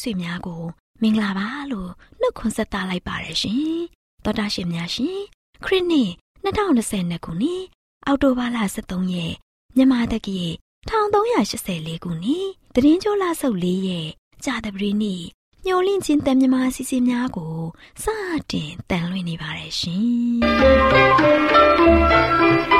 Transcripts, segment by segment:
တော်တာရှင်မိတ်ဆွေများကို မင်္ဂလာပါလို့နှုတ်ခွန်းဆက်သလိုက်ပါရရှင်တော်တာရှင်များရှင်ခရစ်နှစ်2020ခုနှစ်အောက်တိုဘာလ23ရက်မြန်မာတက္ကီ1384ခုနှစ်တရင်ကျော်လဆုပ်၄ရက်ကြာတပရီနေ့ညိုလင့်ချင်းတန်မြမာစီစီများကိုစတင်တန်လွှင့်နေပါတယ်ရှင်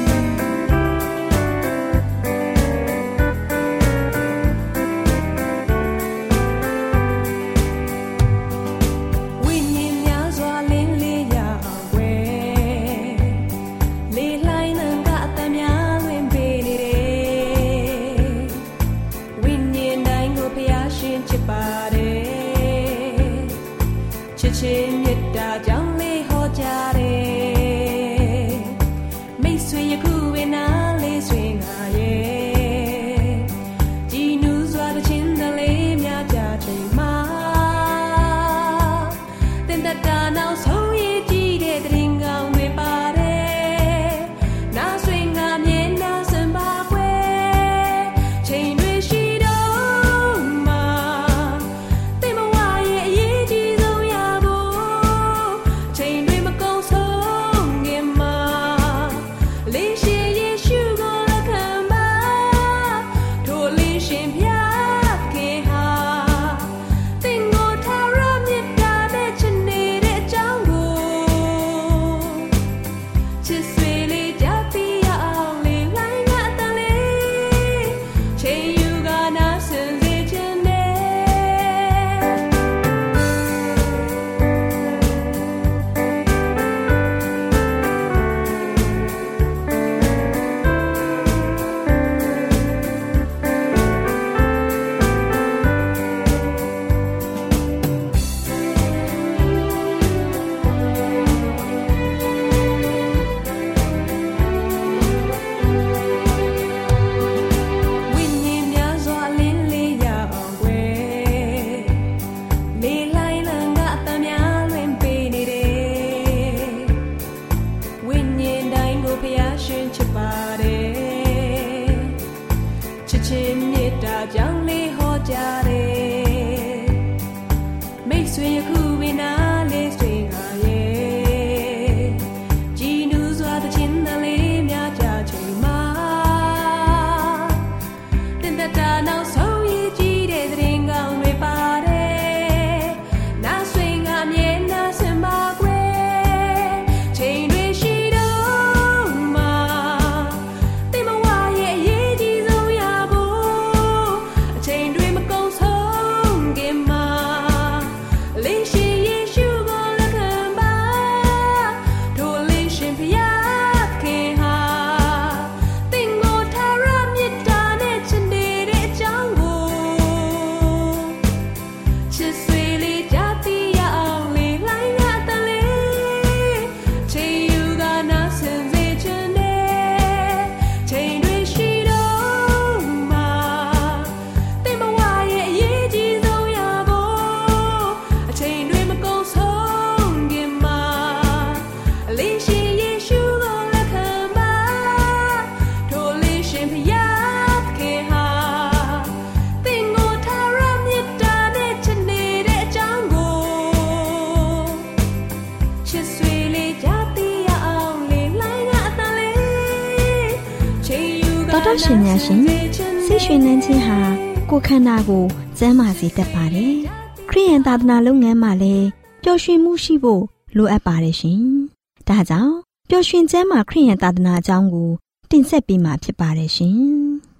ကိုကျန်းမာစေတတ်ပါတယ်။ခရိယန်သာသနာလုပ်ငန်းမှာလည်းပျော်ရွှင်မှုရှိဖို့လိုအပ်ပါတယ်ရှင်။ဒါကြောင့်ပျော်ရွှင်ချမ်းမာခရိယန်သာသနာအကြောင်းကိုတင်ဆက်ပေးမှာဖြစ်ပါတယ်ရှင်။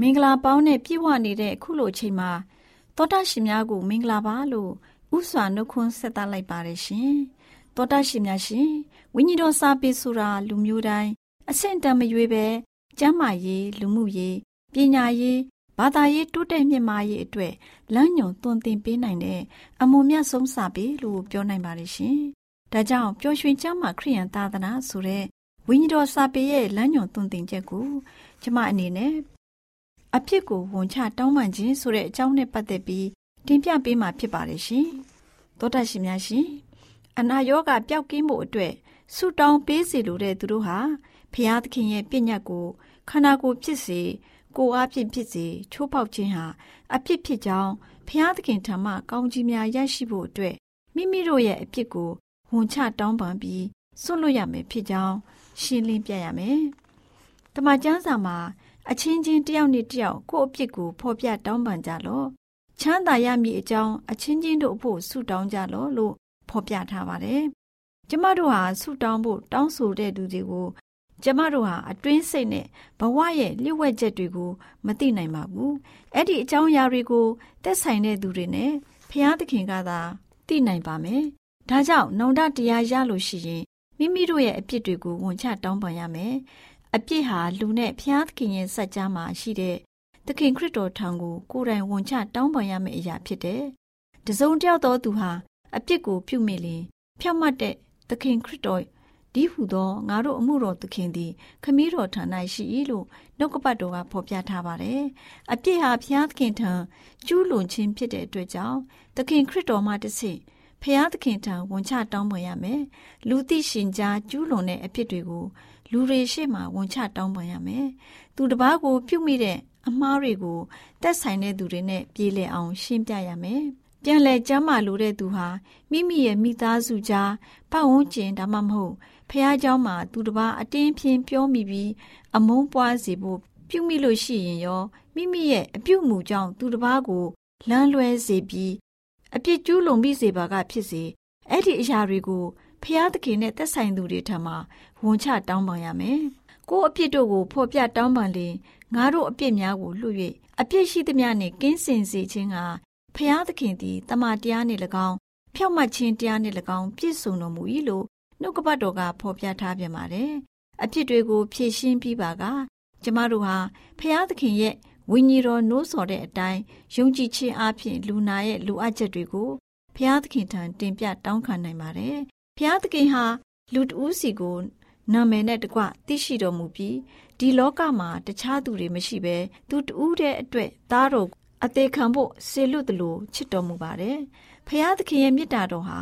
မင်္ဂလာပေါင်းနဲ့ပြည့်ဝနေတဲ့အခုလိုအချိန်မှာသောတာရှင်များကို မင်္ဂလာပါလို့ဥစွာနှုတ်ခွန်းဆက်သလိုက်ပါတယ်ရှင်သောတာရှင်များရှင်ဝိညာဉ်တော်စာပေဆိုတာလူမျိုးတိုင်းအဆင့်တန်းမရွေးပဲကျမ်းမာရေးလူမှုရေးပညာရေးဘာသာရေးတိုးတက်မြင့်မားရေးအတွက်လမ်းညွန်သွန်သင်ပေးနိုင်တဲ့အမုံမြတ်ဆုံးစာပေလို့ပြောနိုင်ပါတယ်ရှင်ဒါကြောင့်ပျော်ရွှင်ကျမ်းမာခရိယန်သာသနာဆိုတဲ့ဝိညာဉ်တော်စာပေရဲ့လမ်းညွန်သွန်သင်ချက်ကိုကျမအနေနဲ့ အဖြစ်ကိုဝန်ချတောင်းပန်ခြင်းဆိုတဲ့အကြောင်းနဲ့ပတ်သက်ပြီးတင်ပြပေးမှာဖြစ်ပါတယ်ရှင်။သောတာရှင်များရှင်အနာရောဂါပျောက်ကင်းဖို့အတွက်ဆုတောင်းပေးစီလိုတဲ့သူတို့ဟာဖျားသခင်ရဲ့ပြည့်ညတ်ကိုခန္ဓာကိုယ်ဖြစ်စေကိုယ်အားဖြင့်ဖြစ်စေချိုးဖောက်ခြင်းဟာအဖြစ်ဖြစ်ကြောင်းဖျားသခင်ထံမှကောင်းကြီးများရရှိဖို့အတွက်မိမိတို့ရဲ့အဖြစ်ကိုဝန်ချတောင်းပန်ပြီးစွန့်လွတ်ရမယ်ဖြစ်ကြောင်းရှင်းလင်းပြရမယ်။တမန်ကျမ်းစာမှာ အချင်းချင်းတယောက်နဲ့တယောက်ကိုယ့်အဖြစ်ကိုဖော်ပြတောင်းပန်ကြလော့။ချမ်းသာရမည်အကြောင်းအချင်းချင်းတို့အဖို့ဆုတောင်းကြလော့လို့ဖော်ပြထားပါတယ်။ကျမတို့ဟာဆုတောင်းဖို့တောင်းဆိုတဲ့သူတွေကိုကျမတို့ဟာအတွင်းစိတ်နဲ့ဘဝရဲ့လျှို့ဝှက်ချက်တွေကိုမသိနိုင်ပါဘူး။အဲ့ဒီအကြောင်းအရာတွေကိုသက်ဆိုင်တဲ့သူတွေနဲ့ဖျားသခင်ကသာသိနိုင်ပါမယ်။ဒါကြောင့်နှုံဒတရားရလို့ရှိရင်မိမိတို့ရဲ့အပြစ်တွေကိုဝန်ချတောင်းပန်ရမယ်။ အပြစ်ဟာလူနဲ့ဖျားသခင်ရဲ့စัจ जा မှာရှိတဲ့သခင်ခရစ်တော်ထံကိုကိုယ်တိုင်ဝန်ချတောင်းပန်ရမယ့်အရာဖြစ်တယ်။တစုံတယောက်သောသူဟာအပြစ်ကိုပြုမိလင်ဖြောက်မှတ်တဲ့သခင်ခရစ်တော်ဒီဟုသောငါတို့အမှုတော်သခင်သည်ခမည်းတော်ထံ၌ရှိ၏လို့နှုတ်ကပတ်တော်ကဖော်ပြထားပါတယ်။အပြစ်ဟာဘုရားသခင်ထံကျူးလွန်ခြင်းဖြစ်တဲ့အတွက်ကြောင့်သခင်ခရစ်တော်မှတဆင့်ဖျားသခင်ထံဝန်ချတောင်းပန်ရမယ်။လူသိရှင်ကြားကျူးလွန်တဲ့အဖြစ်တွေကို လူတွေရှေ့မှာဝန်ချတောင်းပန်ရမယ်။သူတစ်ပါးကို ပြုမိတဲ့အမှားတွေကိုတက်ဆိုင်တဲ့သူတွေနဲ့ပြေလည်အောင် ရှင်းပြရမယ်။ပြန်လဲကျမ်းမာလို့တဲ့သူဟာမိမိရဲ့မိသားစုကြားပတ်ဝန်းကျင်ဒါမှမဟုတ်ဖះเจ้าမှာသူတစ်ပါးအတင်းဖြင်းပြောမိပြီးအမုန်းပွားစေဖို့ပြုမိလို့ရှိရင်ရောမိမိရဲ့အပြုတ်မှုကြောင့်သူတစ်ပါးကိုလမ်းလွဲစေပြီးအပြစ်ကျူးလွန်ပြီးစေပါကဖြစ်စေအဲ့ဒီအရာတွေကို ဖះသခင်နဲ့သက်ဆိုင်သူတွေထံမှာဝန်ချတောင်းပန်ရမယ်။ကိုယ်အပြစ်တို့ကိုဖော်ပြတောင်းပန်လင်ငါတို့အပြစ်များကိုလွှတ်၍အပြစ်ရှိသမျှနှင့်ကင်းစင်စေခြင်းကဖះသခင်သည်တမန်တရားနှင့်၎င်းဖြောက်မှတ်ခြင်းတရားနှင့်၎င်းပြည့်စုံတော်မူ၏လို့နှုတ်ကပတ်တော်ကဖော်ပြထားပြန်ပါတယ်။အဖြစ်တွေကိုဖြည့်ရှင်းပြီးပါကကျမတို့ဟာဖះသခင်ရဲ့ဝိညာဉ်တော်နိုးဆော်တဲ့အတိုင်းယုံကြည်ခြင်းအပြင်လူနာရဲ့လူအပ်ချက်တွေကိုဖះသခင်ထံတင်ပြတောင်းခံနိုင်ပါတယ်။ ဖះသခင်ဟာလူတဦးစီကိုနာမည်နဲ့တကွသိရှိတော်မူပြီးဒီလောကမှာတခြားသူတွေမရှိဘဲသူတဦးတဲ့အတွက်သားတော်အသေးခံဖို့ဆေလွတ်တယ်လို့ချစ်တော်မူပါတယ်။ဖះသခင်ရဲ့မေတ္တာတော်ဟာ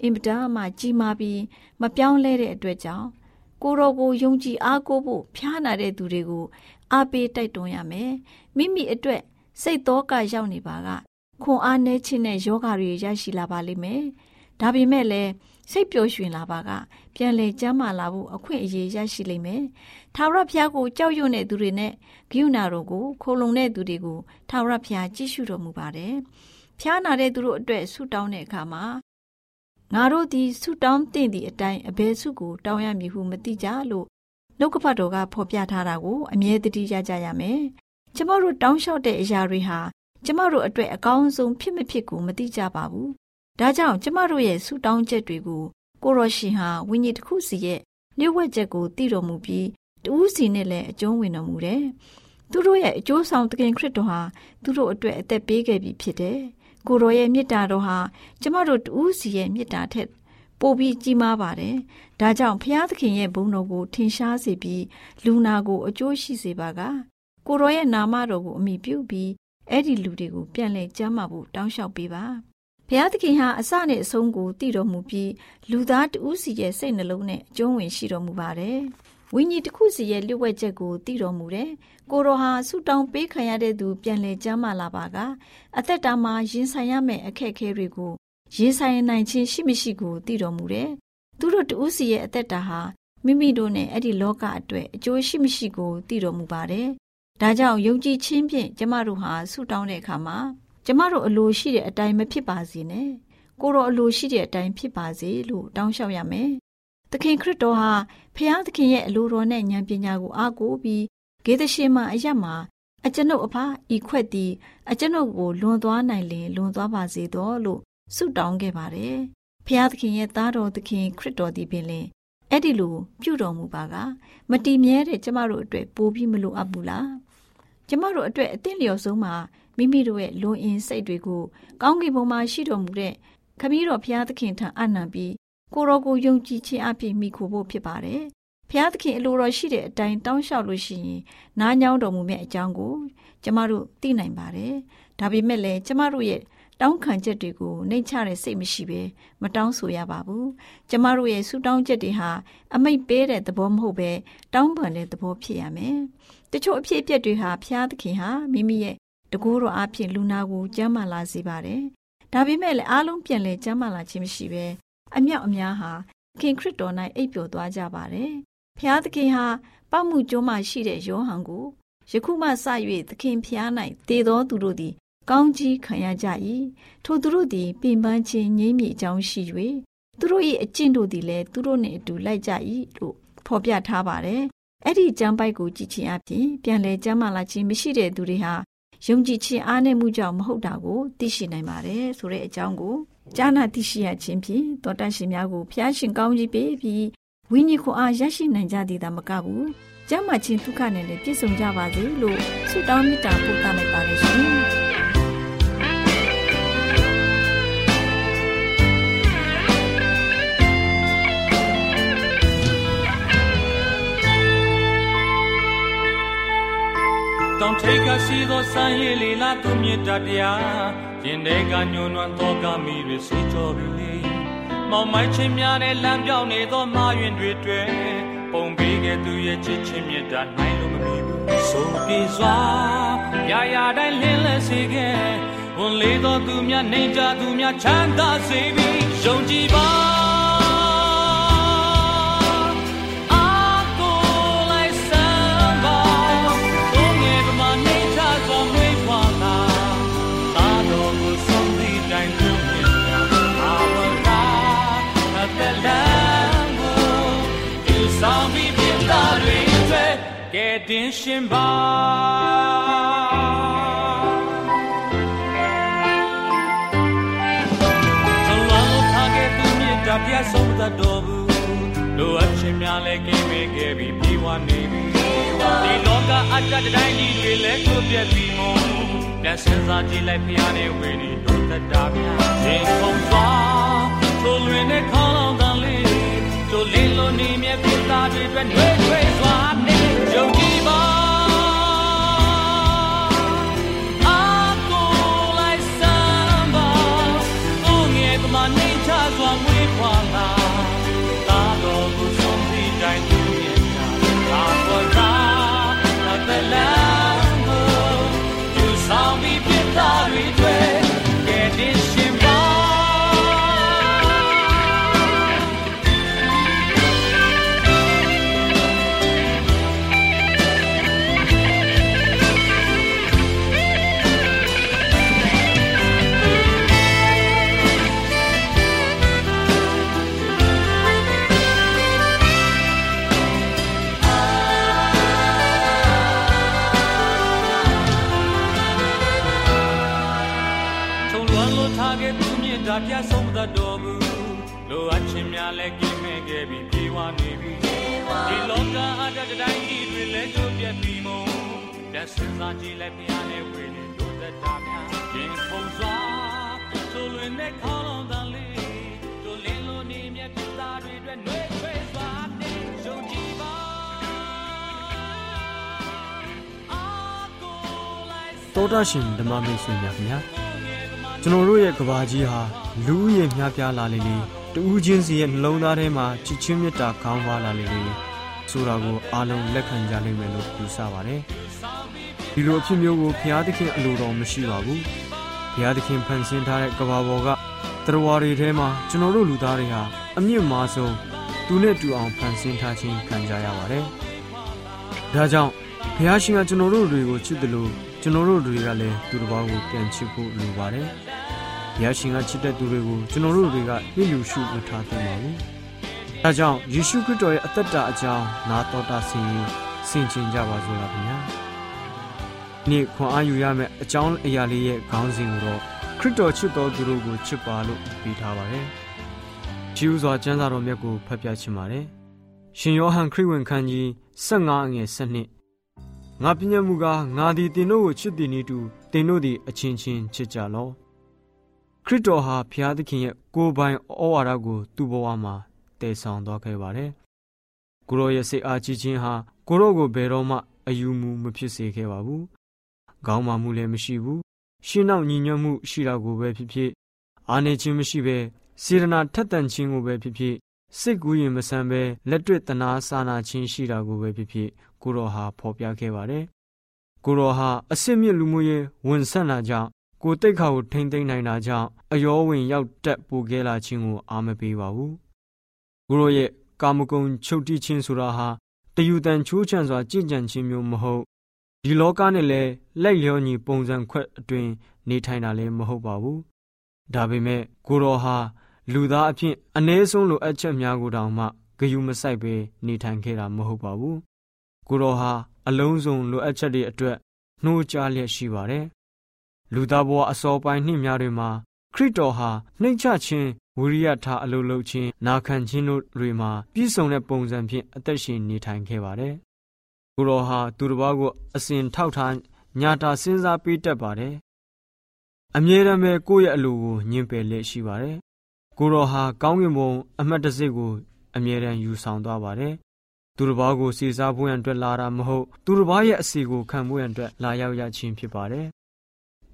အင်မတန်မှကြီးမားပြီးမပြောင်းလဲတဲ့အတွက်ကြောင့်ကိုတော်ကိုယုံကြည်အားကိုးဖို့ဖျားနာတဲ့သူတွေကိုအားပေးတိုက်တွန်းရမယ်မိမိအတွက်စိတ်သောကရောက်နေပါကခွန်အားနည်းခြင်းနဲ့ယောဂတွေရရှိလာပါလိမ့်မယ် ဒါပေမဲ့လည်းစိတ်ပျော်ရွှင်လာပါကပြန်လည်ကျမ်းမာလာဖို့အခွင့်အရေးရရှိလိမ့်မယ်။ထာဝရဘုရားကိုကြောက်ရွံ့တဲ့သူတွေနဲ့ဂိယူနာတို့ကိုခိုလုံတဲ့သူတွေကိုထာဝရဘုရားကြည့်ရှုတော်မူပါတယ်။ဖျားနာတဲ့သူတို့အတွက်ဆုတောင်းတဲ့အခါမှာငါတို့သည်ဆုတောင်းသင့်သည့်အတိုင်းအဘယ်ဆုကိုတောင်းရမည်ဟုမသိကြလို့နှုတ်ကပတ်တော်ကဖော်ပြထားတာကိုအမြဲတည်းရကြရမယ်။ကျမတို့တောင်းလျှောက်တဲ့အရာတွေဟာကျမတို့အတွက်အကောင်းဆုံးဖြစ်မဖြစ်ကိုမသိကြပါဘူး။ ဒါကြောင့်ကျမတို့ရဲ့ဆုတောင်းချက်တွေကိုကိုရောရှင်ဟာဝိညာဉ်တစ်ခုစီရဲ့လျှို့ဝှက်ချက်ကိုသိတော်မူပြီးတူးစီနဲ့လည်းအကျုံးဝင်တော်မူတယ်။သူတို့ရဲ့အကျိုးဆောင်သခင်ခရစ်တော်ဟာသူတို့အတွက်အသက်ပေးခဲ့ပြီဖြစ်တယ်။ကိုရောရဲ့မေတ္တာတော်ဟာကျမတို့တူးစီရဲ့မေတ္တာထက်ပိုပြီးကြီးမားပါတယ်။ဒါကြောင့်ဘုရားသခင်ရဲ့ဘုန်းတော်ကိုထင်ရှားစေပြီးလူနာကိုအကျိုးရှိစေပါကကိုရောရဲ့နာမတော်ကိုအမိပြုပြီးအဲ့ဒီလူတွေကိုပြန်လည်ကြမ်းမာဖို့တောင်းလျှောက်ပေးပါ။ ဘုရားသခင်ဟာအစနဲ့အဆုံးကိုတည်တော်မူပြီးလူသားတူးစီရဲ့စိတ်နှလုံးနဲ့အကျုံးဝင်ရှိတော်မူပါတယ်။ဝိညာဉ်တစ်ခုစီရဲ့လျှို့ဝှက်ချက်ကိုတည်တော်မူတယ်။ကိုရောဟာဆူတောင်းပေးခံရတဲ့သူပြန်လည်ကြမ်းမာလာပါကအသက်တာမှာရင်ဆိုင်ရမယ့်အခက်အခဲတွေကိုရင်ဆိုင်နိုင်ခြင်းရှိမရှိကိုသိတော်မူတယ်။သူတို့တူးစီရဲ့အသက်တာဟာမိမိတို့နဲ့အဲ့ဒီလောကအတွက်အကျိုးရှိမရှိကိုသိတော်မူပါတယ်။ဒါကြောင့်ယုံကြည်ခြင်းဖြင့်ကျမတို့ဟာဆုတောင်းတဲ့အခါမှာ ကျမတို့အလိုရှိတဲ့အတိုင်းမဖြစ်ပါစေနဲ့။ကိုရောအလိုရှိတဲ့အတိုင်းဖြစ်ပါစေလို့တောင်းလျှောက်ရမယ်။သခင်ခရစ်တော်ဟာဖခင်သခင်ရဲ့အလိုတော်နဲ့ဉာဏ်ပညာကိုအားကိုးပြီးဂေသရှင်မအရတ်မှာအကျွန်ုပ်အဖဤခွက်သည်အကျွန်ုပ်ကိုလွန်သွားနိုင်လင်လွန်သွားပါစေတော့လို့ဆုတောင်းခဲ့ပါတယ်။ဖျားသခင်ရဲ့သားတော်သခင်ခရစ်တော်သည်ပင်လင်အဲ့ဒီလိုပြုတော်မူပါကမတီမြဲတဲ့ကျမတို့အတွက်ပိုပြီးမလိုအပ်ဘူးလား။ကျမတို့အတွက်အသင့်လျော်ဆုံးမှာ မိမိတို့ရဲ့လွန်အင်စိတ်တွေကိုကောင်းကင်ဘုံမှာရှိတော်မူတဲ့ခမည်းတော်ဘုရားသခင်ထံအနံပြီးကိုရောကိုယုံကြည်ခြင်းအဖြစ်မိခိုဖို့ဖြစ်ပါတယ်။ဘုရားသခင်အလိုတော်ရှိတဲ့အတိုင်းတောင်းလျှောက်လို့ရှိရင်နားညောင်းတော်မူမယ့်အကြောင်းကိုကျမတို့သိနိုင်ပါတယ်။ဒါပေမဲ့လည်းကျမတို့ရဲ့တောင်းခံချက်တွေကိုနှိမ့်ချတဲ့စိတ်မရှိဘဲမတောင်းဆိုရပါဘူး။ကျမတို့ရဲ့ဆုတောင်းချက်တွေဟာအမိတ်ပေးတဲ့သဘောမဟုတ်ဘဲတောင်းပန်တဲ့သဘောဖြစ်ရမယ်။တချို့အဖြစ်အပျက်တွေဟာဘုရားသခင်ဟာမိမိရဲ့ တကူတော်အဖြစ်လူနာကိုကြမ်းမာလာစေပါတယ်။ဒါပေမဲ့လည်းအားလုံးပြန်လဲကြမ်းမာလာခြင်းမရှိဘဲအမြောက်အများဟာခင်ခရစ်တော်၌အိပ်ပျော်သွားကြပါတယ်။ဖျားသခင်ဟာပောက်မှုကျိုးမှရှိတဲ့ယောဟန်ကိုယခုမှစ၍သခင်ဖျား၌တည်သောသူတို့သည် ကောင်းကြီးခံရကြ၏ထိုသူတို့သည်ပင်ပန်းခြင်းငြိမ့်မိအကြောင်းရှိ၍သူတို့၏အကျင့်တို့သည်လည်းသူတို့နှင့်အတူလိုက်ကြ၏လို့ဖော်ပြထားပါတယ်။အဲ့ဒီကျမ်းပိုက်ကိုကြည့်ခြင်းအပြင်ပြန်လဲကျမ်းမာလာခြင်းမရှိတဲ့သူတွေဟာ ယုံကြည်ခြင်းအားနည်းမှုကြောင့်မဟုတ်တာကိုသိရှိနိုင်ပါတယ်ဆိုတဲ့အကြောင်းကိုကြားနာသိရှိရခြင်းဖြင့်တောတတ်ရှင်များကိုဖျားရှင်ကောင်းကြီးပေးပြီးဝိညာဉ်ခွန်အားရရှိနိုင်ကြသည်သာမကဘူးကျမ်းမာခြင်းဒုက္ခနဲ့လည်းပြည့်စုံကြပါစေလို့ဆုတောင်းမေတ္တာပို့သလိုက်ပါတယ်ရှင် တောင်ထိတ်ကရှိသောစံရည်လေလာသူမြတ်တရားရင်ထဲကညှို့နွမ်းသောကမိတွေစေကြောပြီလေမောင်မိုင်းချင်းများနဲ့လမ်းပြောင်းနေသောမာရင်တွေတွေ့ပုံပေးခဲ့သူရဲ့ချစ်ချင်းမြတ်တာနိုင်လို့မမီဘူးဆိုပြေစွာရာရာတိုင်းလင်းလဲစေခဲ့ဝန်လေးသောသူများနေကြသူများချမ်းသာစေပြီးယုံကြည်ပါ တင်ရှင်ပါထုံလောင်းထားခဲ့သူမြတ်တာပြဆုံးသတ်တော်ဘူးလိုအပ်ခြင်းများလည်းကင်းပေးခဲ့ပြီးပြေဝနေပြီဒီလောကအတ္တတိုင်းကြီးတွေလည်းကိုပြက်ပြီးမို့ပြန်စင်စားကြည့်လိုက်ဖျားနေဝေနေတို့တတာများရင်ခုန်သွားထိုလွင်နဲ့ခေါင်းလောင်းတန်လေးတို့လင်းလို့နေမြဲပြသားတွေအတွက် တာပြဆုံးသတ်တော်မူလိုအပ်ခြင်းများလည်းကင်းမဲ့ခဲ့ပြီးပြေဝနေပြီဒီလောကအတ္တတိုင်းကြီးတွေလည်းတို့ပြတ်ပြီးမုံလက်စစားကြည့်လည်းဖျားနေဝေနေတို့သက်တာများရင်ခုန်စွာဆိုလွင်နဲ့ခေါင်းတော်လေးတို့လင်းလို့နေမြတ်ပြသားတွေအတွက်နှွေးထွေးစွာနေယုံကြည်ပါတောတာရှင်ဓမ္မမိတ်ဆွေများခင်ဗျာ ကျွန်တော်တို့ရဲ့ကဘာကြီးဟာလူဦးရေများပြားလာလေလေတူးချင်းစီရဲ့နှလုံးသားထဲမှာချစ်ချင်းမေတ္တာခေါင်းပါလာလေလေဆိုတာကိုအားလုံးလက်ခံကြလိမ့်မယ်လို့ယူဆပါတယ်ဒီလိုအဖြစ်မျိုးကိုဘုရားသခင်အလိုတော်မရှိပါဘူးဘုရားသခင်ဖန်ဆင်းထားတဲ့ကဘာပေါ်ကတရားတွေထဲမှာကျွန်တော်တို့လူသားတွေဟာအမြင့်မားဆုံးသူနဲ့တူအောင်ဖန်ဆင်းထားခြင်းခံကြရပါတယ်ဒါကြောင့်ဘုရားရှင်ကကျွန်တော်တို့တွေကိုချစ်တယ်လို့ကျွန်တော်တို့တွေကလည်းသူတစ်ပါးကိုပြန်ချစ်ဖို့လိုပါတယ်။ဘု ရားရှင်ကချစ်တဲ့သူတွေကိုကျွန်တော်တို့တွေကလျှို့ရှုမထားသင့်ပါဘူး။ဒါကြောင့်ယေရှုခရစ်တော်ရဲ့အသက်တာအကြောင်းနာတော်တာဆင်ရင်ဆင်ခြင်ကြပါစို့လားခင်ဗျာ။နေ့ခွန်အားယူရမယ့်အကြောင်းအရာလေးရဲ့ခေါင်းစဉ်ကိုတော့ခရစ်တော်ချစ်တော်သူတို့ကိုချစ်ပါလို့ပြီးထားပါတယ်။ဂျီးစွာကျမ်းစာတော်မြတ်ကိုဖတ်ပြချင်ပါတယ်။ရှင်ယောဟန်ခရစ်ဝင်ခန်းကြီး15အငယ်7ငါပြည့်ညတ်မှုကားငါသည်တင်တို့ကိုချစ်သည်နည်းတူတင်တို့သည်အချင်းချင်းချစ်ကြလော့ ခရစ်တော်ဟာဘုရားသခင်ရဲ့ကိုယ်ပိုင်ဩဝါဒကိုသူ့ဘဝမှာတည်ဆောင်သွားခဲ့ပါတယ်။ကိုရောရဲ့စိတ်အားကြီးခြင်းဟာကိုရောကိုဘယ်တော့မှအယူမူမဖြစ်စေခဲ့ပါဘူး။ခေါင်းမာမှုလည်းမရှိဘူး။ရှင်းနောက်ညီညွတ်မှုရှိတာကိုပဲဖြစ်ဖြစ်အာနေခြင်းမရှိဘဲစေရနာထက်သန်ခြင်းကိုပဲဖြစ်ဖြစ်စိတ်ကူးရင်မဆန်ပဲလက်တွေ့တနာစာနာခြင်းရှိတာကိုပဲဖြစ်ဖြစ်ကိုရောဟာဖော်ပြခဲ့ပါတယ်။ကိုရောဟာအစစ်မြစ်လူမှုရေးဝန်ဆက်လာကြောင့် ကိုတိတ်ခါကိုထိမ့်သိမ့်နိုင်တာကြောင့်အယောဝင်ရောက်တက်ပူခဲ့လာခြင်းကိုအာမပေးပါဘူး။ကိုရောရဲ့ကာမဂုဏ်ချုပ်တိခြင်းဆိုတာဟာတယူတန်ချိုးချံစွာကြင်ကြံခြင်းမျိုးမဟုတ်ဒီလောကနဲ့လည်းလိုက်လျောညီပုံစံခွက်အတွင်နေထိုင်တာလည်းမဟုတ်ပါဘူး။ဒါပေမဲ့ကိုရောဟာလူသားအဖြစ်အ ਨੇ ဆုံးလိုအပ်ချက်များကိုတောင်မှဂယုမဆိုင်ပဲနေထိုင်ခဲ့တာမဟုတ်ပါဘူး။ကိုရောဟာအလုံးစုံလိုအပ်ချက်တွေအတွက်နှိုးကြားလျက်ရှိပါတယ်။ လူသားဘဝအစောပိုင်းနှစ်များတွေမှာခရစ်တော်ဟာနှိမ့်ချခြင်းဝိရိယထားအလုပ်လုပ်ခြင်းနာခံခြင်းတို့တွေမှာပြည့်စုံတဲ့ပုံစံဖြင့်အသက်ရှင်နေထိုင်ခဲ့ပါတယ်။ကိုရောဟာသူတစ်ပါးကိုအစဉ်ထောက်ထားညာတာစဉ်းစားပေးတတ်ပါတယ်။အမြဲတမ်းပဲကိုယ့်ရဲ့အလိုကိုညှင်းပယ်လက်ရှိပါတယ်။ကိုရောဟာကောင်းကင်ဘုံအမှတ်တစိကိုအမြဲတမ်းယူဆောင်သွားပါတယ်။သူတစ်ပါးကိုစီစားဖို့ရန်အတွက်လာတာမဟုတ်သူတစ်ပါးရဲ့အစီကိုခံဖို့ရန်အတွက်လာရောက်ရခြင်းဖြစ်ပါတယ်။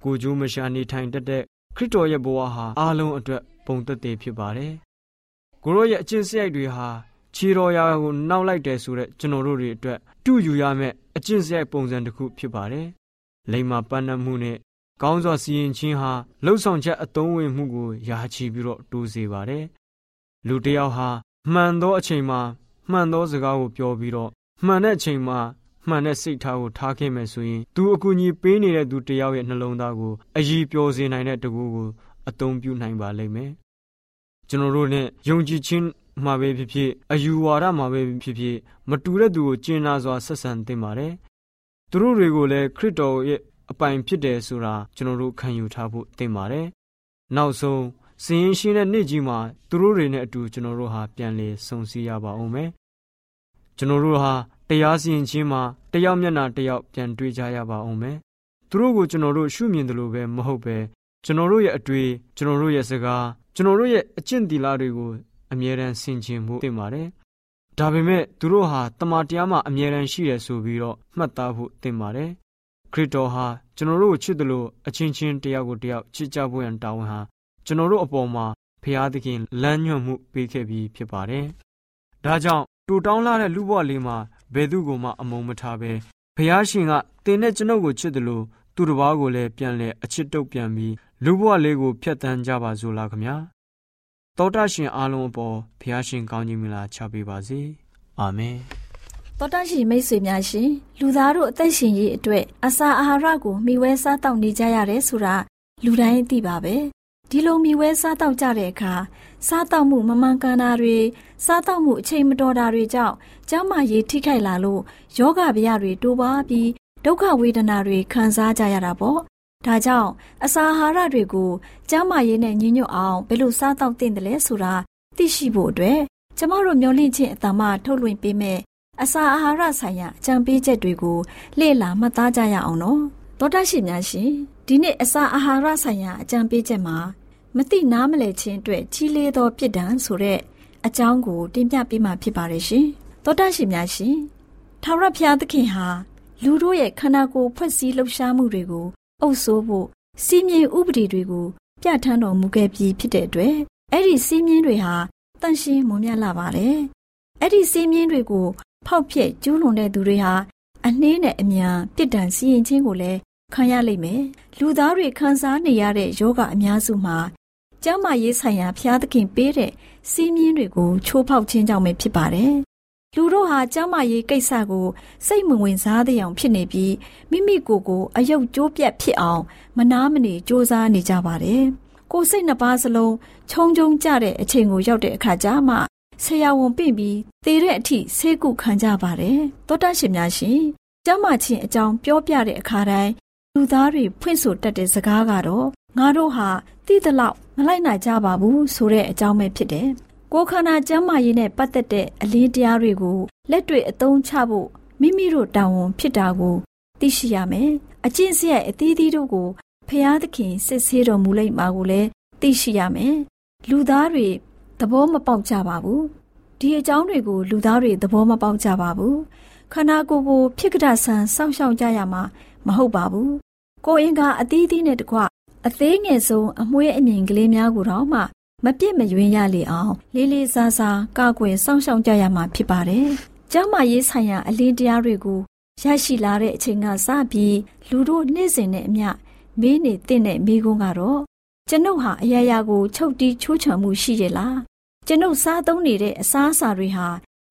ကိုကြိုးမရှာနေထိုင်တတ်တဲ့ခရစ်တော်ရဲ့ဘဝဟာအားလုံးအတွက်ပုံသက်သေဖြစ်ပါတယ်။ကိုရောရဲ့အကျင့်စရိုက်တွေဟာခြေတော်ရာကိုနောက်လိုက်တယ်ဆိုတဲ့ကျွန်တော်တို့တွေအတွက်တူယူရမယ့်အကျင့်စရိုက်ပုံစံတစ်ခုဖြစ်ပါတယ်။လိမ္မာပန်းနှမှုနဲ့ကောင်းစွာစီရင်ခြင်းဟာလှုပ်ဆောင်ချက်အသုံးဝင်မှုကိုယာချီပြီးတော့တိုးစေပါတယ်။လူတစ်ယောက်ဟာမှန်သောအချိန်မှာမှန်သောစကားကိုပြောပြီးတော့မှန်တဲ့အချိန်မှာ မှန်တဲ့စိတ်ထားကိုထားခဲ့မယ်ဆိုရင်သူအကူအညီပေးနေတဲ့သူတယောက်ရဲ့နှလုံးသားကိုအည်ပျော်စေနိုင်တဲ့တကူကိုအသုံးပြုနိုင်ပါလိမ့်မယ်။ကျွန်တော်တို့နဲ့ယုံကြည်ခြင်းမှာပဲဖြစ်ဖြစ်အယူဝါဒမှာပဲဖြစ်ဖြစ်မတူတဲ့သူကိုကျင်နာစွာဆက်ဆံသင့်ပါတယ်။သူတို့တွေကိုလည်းခရစ်တော်ရဲ့အပိုင်ဖြစ်တယ်ဆိုတာကျွန်တော်တို့ခံယူထားဖို့သင့်ပါတယ်။နောက်ဆုံးစင်ရင်ရှင်းတဲ့နေ့ကြီးမှာသူတို့တွေနဲ့အတူကျွန်တော်တို့ဟာပြန်လည်ဆုံစည်းရပါအောင်မယ်။ကျွန်တော်တို့ဟာတရားစီရင်ခြင်းမှာတယောက်မျက်နှာတယောက်ပြန်တွေ့ကြရပါအောင်မယ်။သူတို့ကိုကျွန်တော်တို့ရှုမြင်တယ်လို့ပဲမဟုတ်ပဲကျွန်တော်တို့ရဲ့အတွေ့ကျွန်တော်တို့ရဲ့စကားကျွန်တော်တို့ရဲ့အကျင့်တီလာတွေကိုအမြဲတမ်းဆင်ခြင်မှုတင်ပါတယ်။ဒါပေမဲ့သူတို့ဟာတမန်တရားမှာအမြဲတမ်းရှိတယ်ဆိုပြီးတော့မှတ်သားဖို့တင်ပါတယ်။ခရစ်တော်ဟာကျွန်တော်တို့ကိုချစ်တယ်လို့အချင်းချင်းတယောက်ကိုတယောက်ချစ်ကြဖို့ရန်တာဝန်ဟာကျွန်တော်တို့အပေါ်မှာဖျားသခင်လမ်းညွှန်မှုပေးခဲ့ပြီးဖြစ်ပါတယ်။ဒါကြောင့်တူတောင်းလာတဲ့လူဘဝလေးမှာ ဘယ်သူကိုမှအမုန်းမထားပဲဖျားရှင်ကတင်းနဲ့ကျွန်ုပ်ကိုချစ်တယ်လို့သူတစ်ပါးကိုလည်းပြန်လဲအချစ်တုပ်ပြန်ပြီးလူဘဝလေးကိုဖျက်ဆီးကြပါစို့လားခမညာတောတာရှင်အားလုံးအပေါ်ဖျားရှင်ကောင်းကြီးမလားချပေးပါစေအာမင်တောတာရှင်မိတ်ဆွေများရှင်လူသားတို့အသက်ရှင်ရေးအတွက်အစာအာဟာရကိုမျှဝဲစားတောက်နေကြရတယ်ဆိုတာလူတိုင်းသိပါပဲ ဒီလိုမျှဝဲစားတောက်ကြတဲ့အခါစားတောက်မှုမမှန်ကန်တာတွေစားတောက်မှုအချိန်မတော်တာတွေကြောင့်ကျန်းမာရေးထိခိုက်လာလို့ယောဂဗျာတွေတိုးပွားပြီးဒုက္ခဝေဒနာတွေခံစားကြရတာပေါ့ဒါကြောင့်အစာအာဟာရတွေကိုကျန်းမာရေးနဲ့ညီညွတ်အောင်ဘယ်လိုစားတောက်သင့်တယ်လဲဆိုတာသိရှိဖို့အတွက်ကျမတို့မျှဝင့်ခြင်းအတ္တမထုတ်လွှင့်ပေးမယ်အစာအာဟာရဆိုင်ရာအကြံပေးချက်တွေကိုလေ့လာမှတ်သားကြရအောင်နော်သောတာရှိများရှင်ဒီနေ့အစာအာဟာရဆိုင်ရာအကြံပေးချက်မှာ မတိနားမလဲခြင်းအတွက်ကြီးလေးသောပြစ်ဒဏ်ဆိုတဲ့အကြောင်းကိုတင်ပြပေးမှာဖြစ်ပါတယ်ရှင်သောတာရှိများရှင်ထာဝရဘုရားသခင်ဟာလူတို့ရဲ့ခန္ဓာကိုယ်ဖွဲ့စည်းလှုပ်ရှားမှုတွေကိုအုပ်ဆိုးဖို့စီးမြင်ဥပဒေတွေကိုပြဋ္ဌာန်းတော်မူခဲ့ပြီးဖြစ်တဲ့အတွက်အဲ့ဒီစီးမြင်တွေဟာတန့်ရှင်းမွန်မြတ်လာပါတယ်။အဲ့ဒီစီးမြင်တွေကိုဖောက်ဖျက်ကျူးလွန်တဲ့သူတွေဟာအနှင်းနဲ့အမြန်ပြစ်ဒဏ်စီရင်ခြင်းကိုလည်းခံရလိမ့်မယ်။လူသားတွေခံစားနေရတဲ့ယောဂအများစုမှာ ကျန်းမာရေးဆိုင်ရာဖျားသခင်ပေးတဲ့စီးမြင်တွေကိုချိုးဖောက်ခြင်းကြောင့်ပဲဖြစ်ပါတယ်လူတို့ဟာကျမ်းမာရေးကိစ္စကိုစိတ်မဝင်စားတဲ့အောင်ဖြစ်နေပြီးမိမိကိုယ်ကိုအယုတ်ကျိုးပြတ်ဖြစ်အောင်မနာမနေစ조사နေကြပါတယ်။ကိုယ်စိတ်နှစ်ပါးစလုံးခြုံခြုံကြတဲ့အချိန်ကိုရောက်တဲ့အခါကျမှဆရာဝန်ပြင့်ပြီးသေတဲ့အထိဆေးကုခံကြပါတယ်။သောတရှင်များရှင်ကျမ်းမာခြင်းအကြောင်းပြောပြတဲ့အခါတိုင်းလူသားတွေဖွင့်ဆိုတတ်တဲ့စကားကတော့ငါတို့ဟာတိတလောက် မလိုက်နိုင်ကြပါဘူးဆိုတဲ့အကြောင်းပဲဖြစ်တယ်။ကိုယ်ခန္ဓာကျန်းမာရေးနဲ့ပတ်သက်တဲ့အလင်းတရားတွေကိုလက်တွေ့အသုံးချဖို့မိမိတို့တာဝန်ဖြစ်တာကိုသိရှိရမယ်။အကျင့်စရိုက်အသီးသီးတို့ကိုဖျားသခင်စစ်ဆေးတော်မူလိုက်မှာကိုလည်းသိရှိရမယ်။လူသားတွေသဘောမပေါက်ကြပါဘူး။ဒီအကြောင်းတွေကိုလူသားတွေသဘောမပေါက်ကြပါဘူး။ခန္ဓာကိုယ်ကိုဖြစ်ကဒဆန်စောင့်ရှောက်ကြရမှာမဟုတ်ပါဘူး။ကိုယ်အင်္ဂါအသီးသီးနဲ့တကွ အသေးငယ်ဆုံးအမွှေးအမြင်ကလေးများကိုတော့မှမပြစ်မယွင်းရလေအောင်လေးလေးစားစားကာကွယ်စောင့်ရှောက်ကြရမှာဖြစ်ပါတယ်။ကျမ်းမာရေးဆိုင်ရာအလင်းတရားတွေကိုရရှိလာတဲ့အချိန်ကစပြီးလူတို့နေ့စဉ်နဲ့အမျှမေးနေတဲ့မိကုန်းကတော့ကျွန်ုပ်ဟာအရာရာကိုချုပ်တီးချိုးချံမှုရှိရလားကျွန်ုပ်စားသုံးနေတဲ့အစားအစာတွေဟာ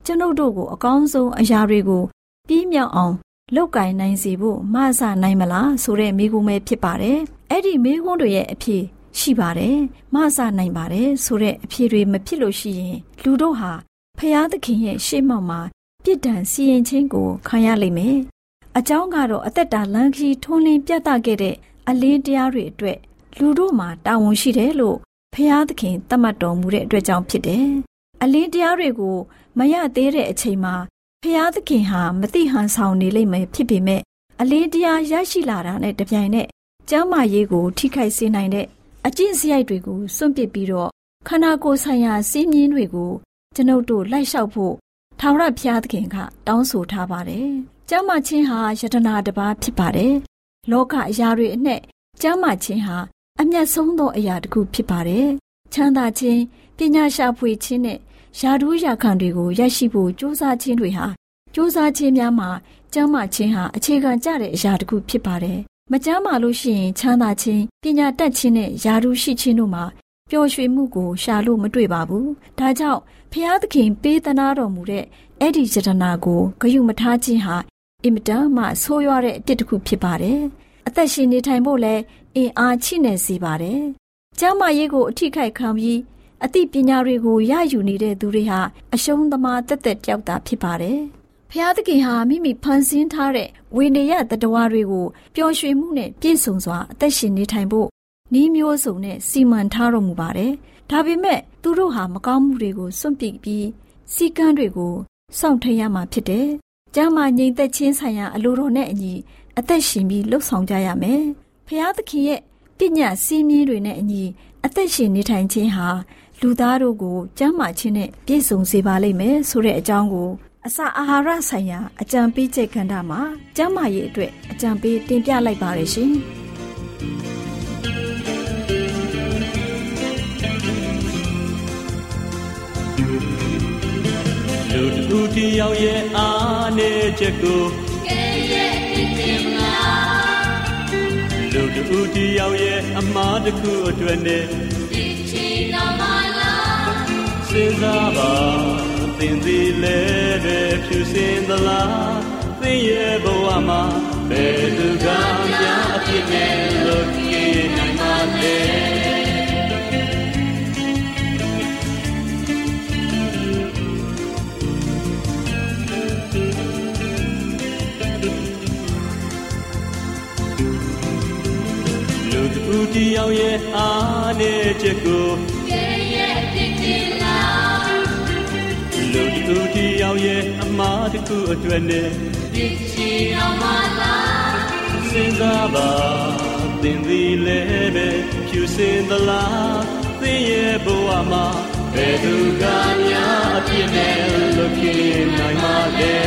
ကျွန်ုပ်တို့ကိုအကောင်းဆုံးအရာတွေကိုပြည့်မြောက်အောင်လောက်ကင်နိုင်စေဖို့မဆနိုင်မလားဆိုတဲ့မိကုန်းပဲဖြစ်ပါတယ်။ အဲ့ဒီမိကုန်းတွေရဲ့အဖြစ်ရှိပါတယ်။မဆနိုင်ပါတယ်ဆိုတဲ့အဖြစ်တွေမဖြစ်လို့ရှိရင်လူတို့ဟာဖျားသခင်ရဲ့ရှေ့မှောက်မှာပြစ်ဒဏ်စီရင်ခြင်းကိုခံရလိမ့်မယ်။အကြောင်းကတော့အသက်တာလမ်းခီးထွန်းလင်းပြသခဲ့တဲ့အလင်းတရားတွေအတွက်လူတို့မှာတာဝန်ရှိတယ်လို့ဖျားသခင်သတ်မှတ်တော်မူတဲ့အတွက်ကြောင့်ဖြစ်တယ်။အလင်းတရားတွေကိုမရသေးတဲ့အချိန်မှာဖျားသခင်ဟာမတိဟန်ဆောင်နေလိမ့်မယ်ဖြစ်ပေမဲ့အလင်းတရားရရှိလာတာနဲ့တပြိုင်နက် ကျမ်းမာရေးကိုထိခိုက်စေနိုင်တဲ့အကျင့်စရိုက်တွေကိုစွန့်ပစ်ပြီးတော့ခန္ဓာကိုယ်ဆိုင်ရာစည်းမျဉ်းတွေကိုကျွန်ုပ်တို့လိုက်လျှောက်ဖို့ထာဝရဘုရားသခင်ကတောင်းဆိုထားပါတယ်။ကျမ်းမာခြင်းဟာယတနာတစ်ပါးဖြစ်ပါတယ်။လောကအရာတွေအနှက်ကျမ်းမာခြင်းဟာအမျက်ဆုံးသောအရာတစ်ခုဖြစ်ပါတယ်။ချမ်းသာခြင်းပညာရှာဖွေခြင်းနဲ့ယာဒူးရာခံတွေကိုရရှိဖို့ကြိုးစားခြင်းတွေဟာကြိုးစားခြင်းများမှာကျမ်းမာခြင်းဟာအခြေခံကျတဲ့အရာတစ်ခုဖြစ်ပါတယ်။ မကျမ်းမာလို့ရှိရင်ချမ်းသာခြင်းပညာတတ်ခြင်းနဲ့ယာဒူးရှိခြင်းတို့မှာပျော်ရွှင်မှုကိုရှာလို့မတွေ့ပါဘူး။ဒါကြောင့်ဖျားသခင်ပေးသနာတော်မူတဲ့အဲ့ဒီယတနာကိုဂယုမထားခြင်းဟာအင်မတန်မှဆိုးရွားတဲ့အဖြစ်တစ်ခုဖြစ်ပါတယ်။အသက်ရှင်နေထိုင်ဖို့လည်းအင်အားချိနေစေပါတယ်။ကျမ်းမာရေးကိုအထိခိုက်ခံပြီးအသိပညာတွေကိုရယူနေတဲ့သူတွေဟာအရှုံးသမားတက်တက်ကြောက်တာဖြစ်ပါတယ်။ ဖျားသခင်ဟာမိမိဖန်ဆင်းထားတဲ့ဝိနည်းတတဝါတွေကိုပျော်ရွှင်မှုနဲ့ပြည့်စုံစွာအသက်ရှင်နေထိုင်ဖို့ဤမျိုးစုံနဲ့စီမံထားတော်မူပါတယ်။ဒါပေမဲ့သူတို့ဟာမကောင်းမှုတွေကိုစွန့်ပစ်ပြီးစီကန်းတွေကိုစောင့်ထိန်ရမှာဖြစ်တယ်။ကျမ်းမာငြိမ်သက်ခြင်းဆိုင်ရာအလိုတော်နဲ့အညီအသက်ရှင်ပြီးလှုပ်ဆောင်ကြရမယ်။ဖျားသခင်ရဲ့ပညာစည်းမျဉ်းတွေနဲ့အညီအသက်ရှင်နေထိုင်ခြင်းဟာလူသားတို့ကိုကျမ်းမာခြင်းနဲ့ပြည့်စုံစေပါလိမ့်မယ်ဆိုတဲ့အကြောင်းကို အစာအာဟာရဆိုင်ရာအကြံပေးချက်ကဏ္ဍမှာကျမ်းမာရေးအတွက်အကြံပေးတင်ပြလိုက်ပါရရှင်။လူတူတယောက်ရဲ့အားနေချက်ကိုကဲရဲ့တင်မလားလူတူတယောက်ရဲ့အမားတစ်ခုအတွက်နဲ့စဉ်းစားပါသ င်သည်လည်းပဲဖြူစင်သလားသင်ရဲ့ဘဝမှာဘယ်သူကများအဖြစ်နဲ့လို့ကြည့်နိုင်ပါလဲလူတူတယောက်ရဲ့အားနဲ့ချက်ကိုလူ တူတီယောက်ရဲ့အမားတစ်ခုအတွက်နဲ့ဒီချီတော်မလားစဉ်းစားပါသင်သည်လည်းပဲဖြူစင်သလားသင်ရဲ့ဘဝမှာဘယ်သူကများအပြစ်နဲ့လွတ်ကင်းနိုင်မှာလဲ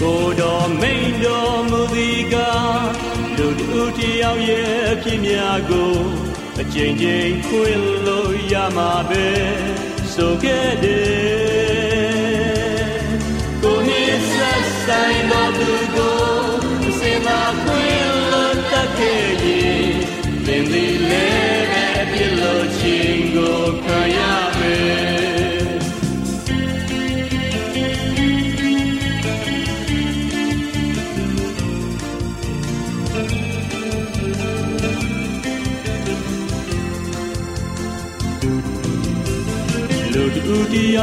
ကိုတော်မိန်တော်မူသည်ကလူတူတီယောက်ရဲ့အဖြစ်များကိုအချိန်ချင်းခွင်လို့ရမှာပဲ ဆိုခဲ့တယ်ကိုနေဆက်ဆိုင်တော်သူကိုစေမခွေလို့တတ်ခဲ့ရင်သင်သည်လည်းပြလို့ချင်းကိုခံရမယ်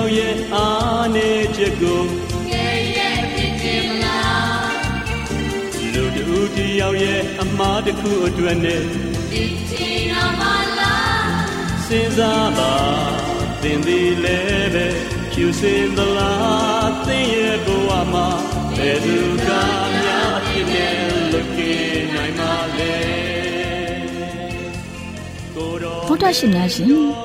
လူတယောက်ရဲ့အားနေချက်ကိုကဲရဲ့ဖြစ်ခြင်းမလားလူလူတူတယောက်ရဲ့အမားတစ်ခုအတွက်နဲ့ဒီချီနာမလာစဉ်းစားပါသင်သည်လည်းပဲဖြူစင်သလားသင်ရဲ့ဘဝမှာဘယ်သူကများအဖြစ်နဲ့လွတ်ကင်းနိုင်မှာလဲဘုဒ္ဓရှင်များရှင်ကျမ